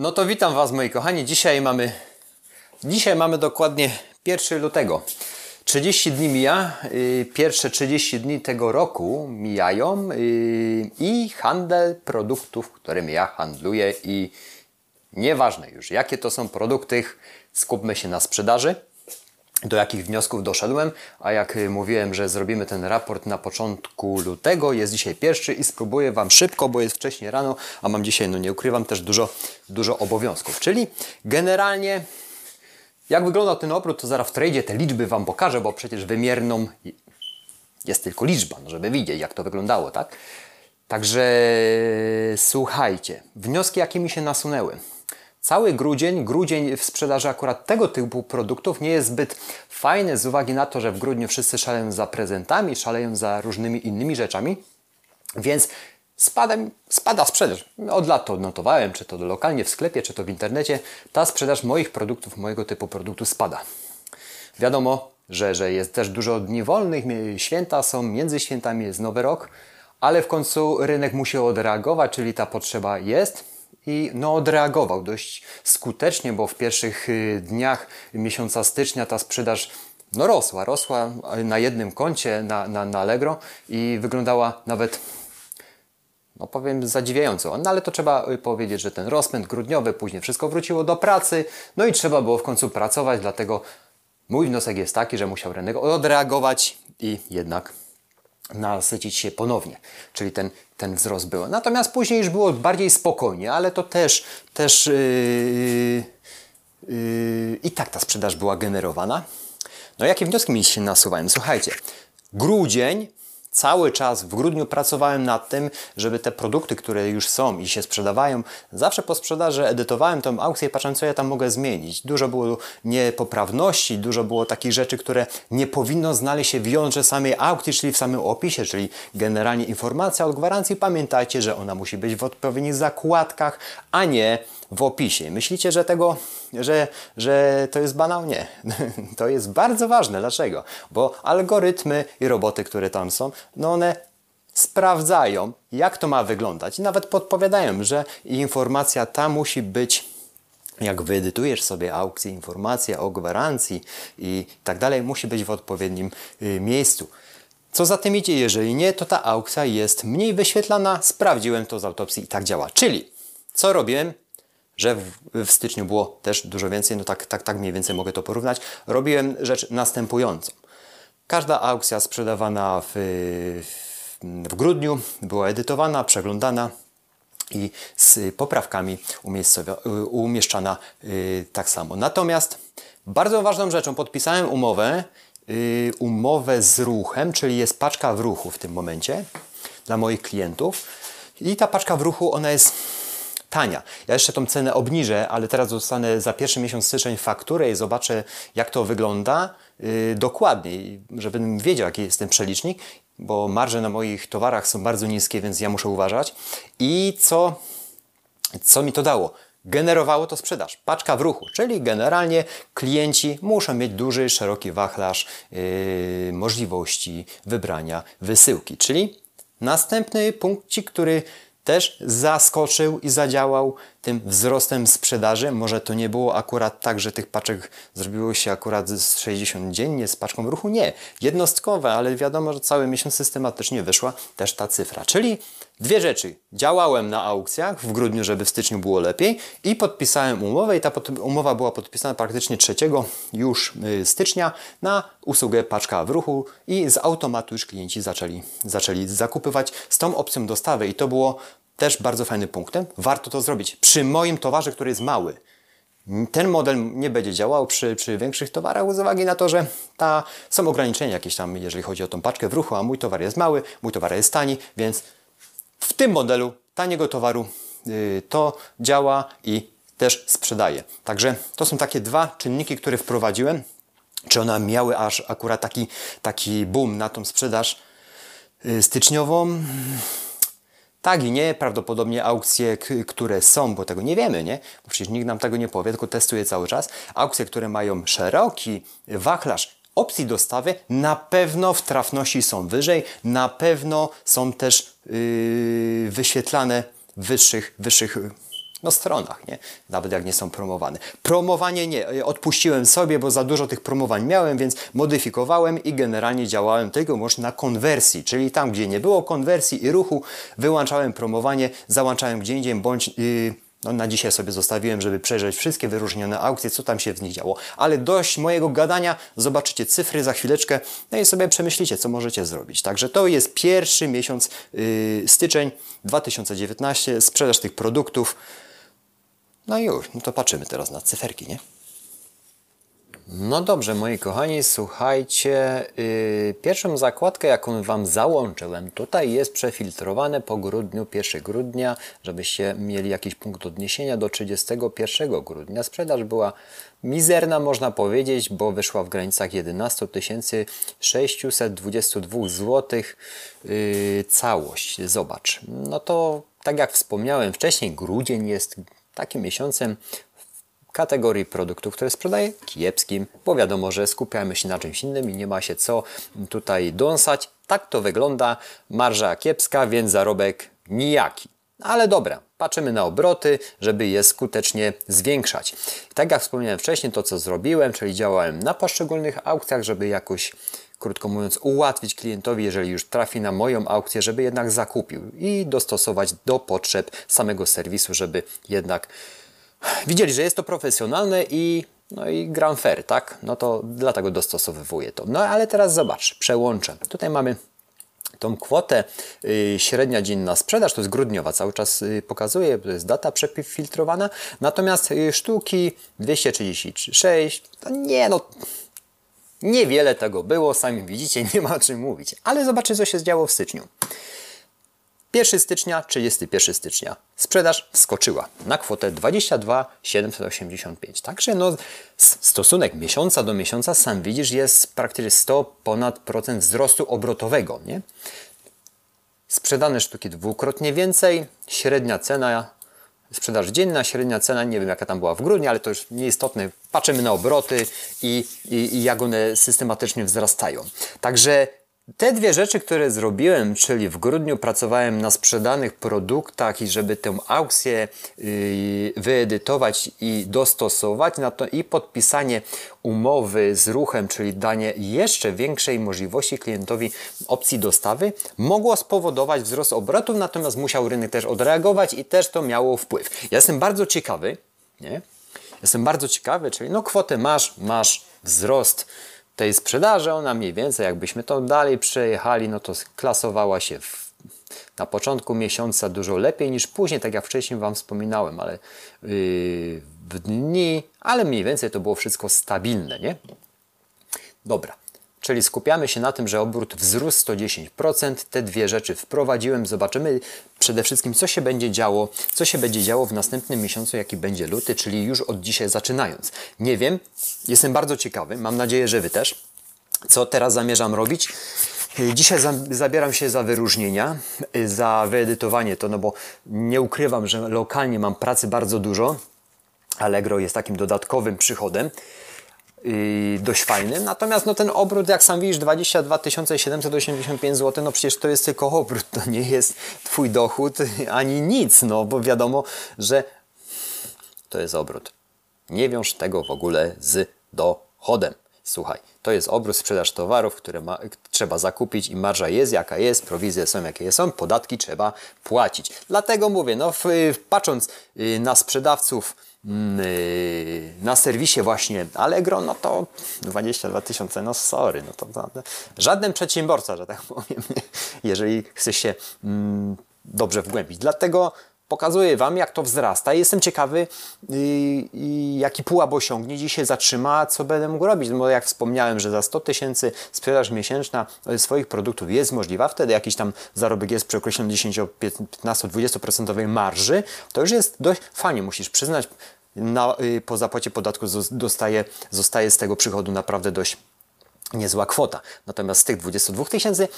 No to witam Was moi kochani. Dzisiaj mamy dzisiaj mamy dokładnie 1 lutego. 30 dni mija, yy, pierwsze 30 dni tego roku mijają yy, i handel produktów, którymi ja handluję i nieważne już jakie to są produkty, skupmy się na sprzedaży do jakich wniosków doszedłem, a jak y, mówiłem, że zrobimy ten raport na początku lutego, jest dzisiaj pierwszy i spróbuję Wam szybko, bo jest wcześniej rano, a mam dzisiaj, no nie ukrywam, też dużo, dużo obowiązków. Czyli generalnie, jak wyglądał ten obrót, to zaraz w tradzie te liczby Wam pokażę, bo przecież wymierną jest tylko liczba, no żeby widzieć, jak to wyglądało, tak? Także słuchajcie, wnioski, jakie mi się nasunęły. Cały grudzień, grudzień w sprzedaży akurat tego typu produktów nie jest zbyt fajny z uwagi na to, że w grudniu wszyscy szaleją za prezentami, szaleją za różnymi innymi rzeczami, więc spada, spada sprzedaż. Od lat to odnotowałem, czy to lokalnie w sklepie, czy to w internecie. Ta sprzedaż moich produktów, mojego typu produktów spada. Wiadomo, że, że jest też dużo dni wolnych, święta są, między świętami jest Nowy Rok, ale w końcu rynek musi odreagować, czyli ta potrzeba jest i no, odreagował dość skutecznie, bo w pierwszych y, dniach miesiąca stycznia ta sprzedaż no, rosła, rosła na jednym koncie na, na, na Allegro i wyglądała nawet no powiem zadziwiająco, no ale to trzeba y, powiedzieć, że ten rozpęd grudniowy, później wszystko wróciło do pracy, no i trzeba było w końcu pracować, dlatego mój wniosek jest taki, że musiał rynek odreagować i jednak nasycić się ponownie, czyli ten, ten wzrost był. Natomiast później już było bardziej spokojnie, ale to też, też yy, yy, i tak ta sprzedaż była generowana. No jakie wnioski mi się nasuwają? Słuchajcie, grudzień Cały czas w grudniu pracowałem nad tym, żeby te produkty, które już są i się sprzedawają, zawsze po sprzedaży edytowałem tą aukcję i patrzyłem, co ja tam mogę zmienić. Dużo było niepoprawności, dużo było takich rzeczy, które nie powinno znaleźć się w jądrze samej aukcji, czyli w samym opisie, czyli generalnie informacja o gwarancji. Pamiętajcie, że ona musi być w odpowiednich zakładkach, a nie w opisie. Myślicie, że tego, że, że to jest banał? Nie. To jest bardzo ważne. Dlaczego? Bo algorytmy i roboty, które tam są, no one sprawdzają, jak to ma wyglądać nawet podpowiadają, że informacja ta musi być jak wyedytujesz sobie aukcję, informacja o gwarancji i tak dalej, musi być w odpowiednim y, miejscu. Co za tym idzie, jeżeli nie, to ta aukcja jest mniej wyświetlana. Sprawdziłem to z autopsji i tak działa. Czyli co robiłem? Że w, w, styczniu było też dużo więcej, no tak, tak, tak mniej więcej mogę to porównać. Robiłem rzecz następującą. Każda aukcja sprzedawana w, w, grudniu była edytowana, przeglądana i z poprawkami umieszczana yy, tak samo. Natomiast bardzo ważną rzeczą, podpisałem umowę, yy, umowę z ruchem, czyli jest paczka w ruchu w tym momencie dla moich klientów. I ta paczka w ruchu, ona jest tania. Ja jeszcze tą cenę obniżę, ale teraz dostanę za pierwszy miesiąc styczeń fakturę i zobaczę, jak to wygląda yy, dokładniej, żebym wiedział, jaki jest ten przelicznik, bo marże na moich towarach są bardzo niskie, więc ja muszę uważać. I co, co mi to dało? generowało to sprzedaż. Paczka w ruchu, czyli generalnie klienci muszą mieć duży, szeroki wachlarz yy, możliwości wybrania wysyłki. Czyli następny punkcik, który też zaskoczył i zadziałał tym wzrostem sprzedaży. Może to nie było akurat tak, że tych paczek zrobiło się akurat z 60 dziennie z paczką ruchu. Nie, jednostkowe, ale wiadomo, że cały miesiąc systematycznie wyszła też ta cyfra. Czyli dwie rzeczy. Działałem na aukcjach w grudniu, żeby w styczniu było lepiej i podpisałem umowę i ta umowa była podpisana praktycznie 3 już y, stycznia na usługę paczka w ruchu i z automatu już klienci zaczęli, zaczęli zakupywać z tą opcją dostawy i to było też bardzo fajnym punktem. Warto to zrobić przy moim towarze, który jest mały. Ten model nie będzie działał przy, przy większych towarach z uwagi na to, że ta, są ograniczenia jakieś tam, jeżeli chodzi o tą paczkę w ruchu, a mój towar jest mały, mój towar jest tani, więc w tym modelu taniego towaru yy, to działa i też sprzedaje. Także to są takie dwa czynniki, które wprowadziłem. Czy one miały aż akurat taki, taki boom na tą sprzedaż yy, styczniową? Tak i nie, prawdopodobnie aukcje, które są, bo tego nie wiemy, nie? Bo przecież nikt nam tego nie powie, tylko testuje cały czas. Aukcje, które mają szeroki wachlarz opcji dostawy, na pewno w trafności są wyżej, na pewno są też wyświetlane w wyższych, wyższych no, stronach, nie? Nawet jak nie są promowane. Promowanie nie, odpuściłem sobie, bo za dużo tych promowań miałem, więc modyfikowałem i generalnie działałem tylko może na konwersji, czyli tam, gdzie nie było konwersji i ruchu, wyłączałem promowanie, załączałem gdzie indziej, bądź... Yy, no, na dzisiaj sobie zostawiłem, żeby przejrzeć wszystkie wyróżnione aukcje, co tam się w nich działo. Ale dość mojego gadania, zobaczycie cyfry za chwileczkę, no i sobie przemyślicie, co możecie zrobić. Także to jest pierwszy miesiąc, yy, styczeń 2019, sprzedaż tych produktów. No i już, no to patrzymy teraz na cyferki, nie? No dobrze, moi kochani, słuchajcie. Yy, pierwszą zakładkę, jaką Wam załączyłem, tutaj jest przefiltrowane po grudniu, 1 grudnia, żebyście mieli jakiś punkt odniesienia do 31 grudnia. Sprzedaż była mizerna, można powiedzieć, bo wyszła w granicach 11 622 zł. Yy, całość, zobacz. No to, tak jak wspomniałem wcześniej, grudzień jest takim miesiącem, kategorii produktów, które sprzedaję, kiepskim, bo wiadomo, że skupiamy się na czymś innym i nie ma się co tutaj dąsać. Tak to wygląda, marża kiepska, więc zarobek nijaki. Ale dobra, patrzymy na obroty, żeby je skutecznie zwiększać. tak jak wspomniałem wcześniej, to co zrobiłem, czyli działałem na poszczególnych aukcjach, żeby jakoś krótko mówiąc, ułatwić klientowi, jeżeli już trafi na moją aukcję, żeby jednak zakupił i dostosować do potrzeb samego serwisu, żeby jednak widzieli, że jest to profesjonalne i no i gram fair, tak? No to dlatego dostosowywuję to. No ale teraz zobacz, przełączę. Tutaj mamy tą kwotę yy, średnia dzienna sprzedaż, to jest grudniowa, cały czas yy, pokazuje, to jest data przefiltrowana, natomiast yy, sztuki 236, to nie no, niewiele tego było, sami widzicie, nie ma o czym mówić, ale zobaczcie co się działo w styczniu. 1 stycznia, 31 stycznia. Sprzedaż wskoczyła na kwotę 22 785. Także no, stosunek miesiąca do miesiąca, sam widzisz, jest praktycznie 100 ponad procent wzrostu obrotowego. Nie? Sprzedane sztuki dwukrotnie więcej, średnia cena, sprzedaż dzienna, średnia cena, nie wiem jaka tam była w grudniu, ale to już nieistotne. Patrzymy na obroty i, i, i jak one systematycznie wzrastają. Także te dwie rzeczy, które zrobiłem, czyli w grudniu pracowałem na sprzedanych produktach i żeby tę aukcję yy, wyedytować i dostosować, na to i podpisanie umowy z ruchem, czyli danie jeszcze większej możliwości klientowi opcji dostawy, mogło spowodować wzrost obrotów, natomiast musiał rynek też odreagować i też to miało wpływ. Ja jestem bardzo ciekawy, nie? Jestem bardzo ciekawy, czyli no kwotę masz, masz wzrost tej sprzedaży, ona mniej więcej, jakbyśmy to dalej przejechali, no to klasowała się w, na początku miesiąca dużo lepiej niż później, tak jak wcześniej Wam wspominałem, ale yy, w dni, ale mniej więcej to było wszystko stabilne, nie? Dobra. Czyli skupiamy się na tym, że obrót wzrósł 110%. Te dwie rzeczy wprowadziłem. Zobaczymy przede wszystkim, co się będzie działo, co się będzie działo w następnym miesiącu, jaki będzie luty, czyli już od dzisiaj zaczynając. Nie wiem, jestem bardzo ciekawy, mam nadzieję, że Wy też. Co teraz zamierzam robić? Dzisiaj zabieram się za wyróżnienia, za wyedytowanie to, no bo nie ukrywam, że lokalnie mam pracy bardzo dużo. Allegro jest takim dodatkowym przychodem dość fajnym. Natomiast no, ten obrót, jak sam widzisz, 22 785 zł, no przecież to jest tylko obrót, to nie jest Twój dochód ani nic, no bo wiadomo, że to jest obrót. Nie wiąż tego w ogóle z dochodem. Słuchaj, to jest obrót, sprzedaż towarów, które ma, trzeba zakupić i marża jest jaka jest, prowizje są jakie są, podatki trzeba płacić. Dlatego mówię, no w, patrząc y, na sprzedawców, y, na serwisie właśnie Allegro, no to 22 tysiące, no sorry, no to, to, żaden przedsiębiorca, że tak powiem, jeżeli chce się mm, dobrze wgłębić. Dlatego pokazuję Wam, jak to wzrasta. Jestem ciekawy, yy, jaki pułap osiągnie, gdzie się zatrzyma, co będę mógł robić. No bo jak wspomniałem, że za 100 tysięcy sprzedaż miesięczna swoich produktów jest możliwa, wtedy jakiś tam zarobek jest przy określonej 10, 15, 20% marży, to już jest dość fajnie, musisz przyznać, na, po zapłacie podatku dostaje, zostaje z tego przychodu naprawdę dość niezła kwota. Natomiast z tych 22 tysięcy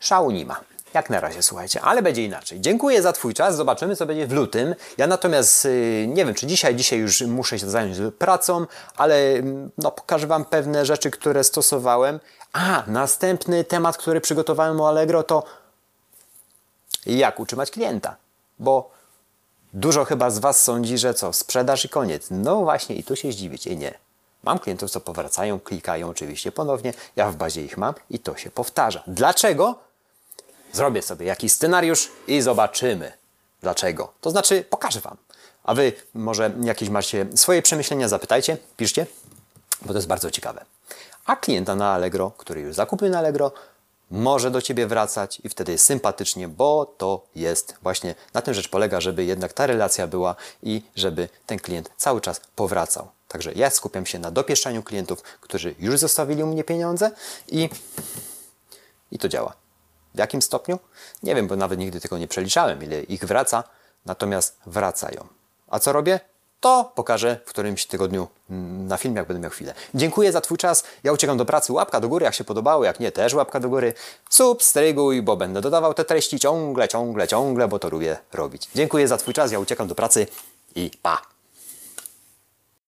szału nie ma. Jak na razie, słuchajcie, ale będzie inaczej. Dziękuję za Twój czas, zobaczymy co będzie w lutym. Ja natomiast yy, nie wiem, czy dzisiaj, dzisiaj już muszę się zająć pracą, ale yy, no, pokażę Wam pewne rzeczy, które stosowałem. A, następny temat, który przygotowałem o Allegro to jak utrzymać klienta, bo Dużo chyba z Was sądzi, że co, sprzedaż i koniec. No właśnie, i tu się zdziwicie. Nie. Mam klientów, co powracają, klikają oczywiście ponownie. Ja w bazie ich mam i to się powtarza. Dlaczego? Zrobię sobie jakiś scenariusz i zobaczymy. Dlaczego? To znaczy, pokażę Wam. A Wy może jakieś macie swoje przemyślenia, zapytajcie, piszcie, bo to jest bardzo ciekawe. A klienta na Allegro, który już zakupił na Allegro, może do Ciebie wracać i wtedy jest sympatycznie, bo to jest właśnie na tym rzecz polega, żeby jednak ta relacja była i żeby ten klient cały czas powracał. Także ja skupiam się na dopieszczaniu klientów, którzy już zostawili u mnie pieniądze i, i to działa. W jakim stopniu? Nie wiem, bo nawet nigdy tego nie przeliczałem, ile ich wraca, natomiast wracają. A co robię? To pokażę w którymś tygodniu mm, na filmie, jak będę miał chwilę. Dziękuję za Twój czas. Ja uciekam do pracy. Łapka do góry, jak się podobało. Jak nie, też łapka do góry. Substryguj, bo będę dodawał te treści ciągle, ciągle, ciągle, bo to lubię robić. Dziękuję za Twój czas. Ja uciekam do pracy i pa!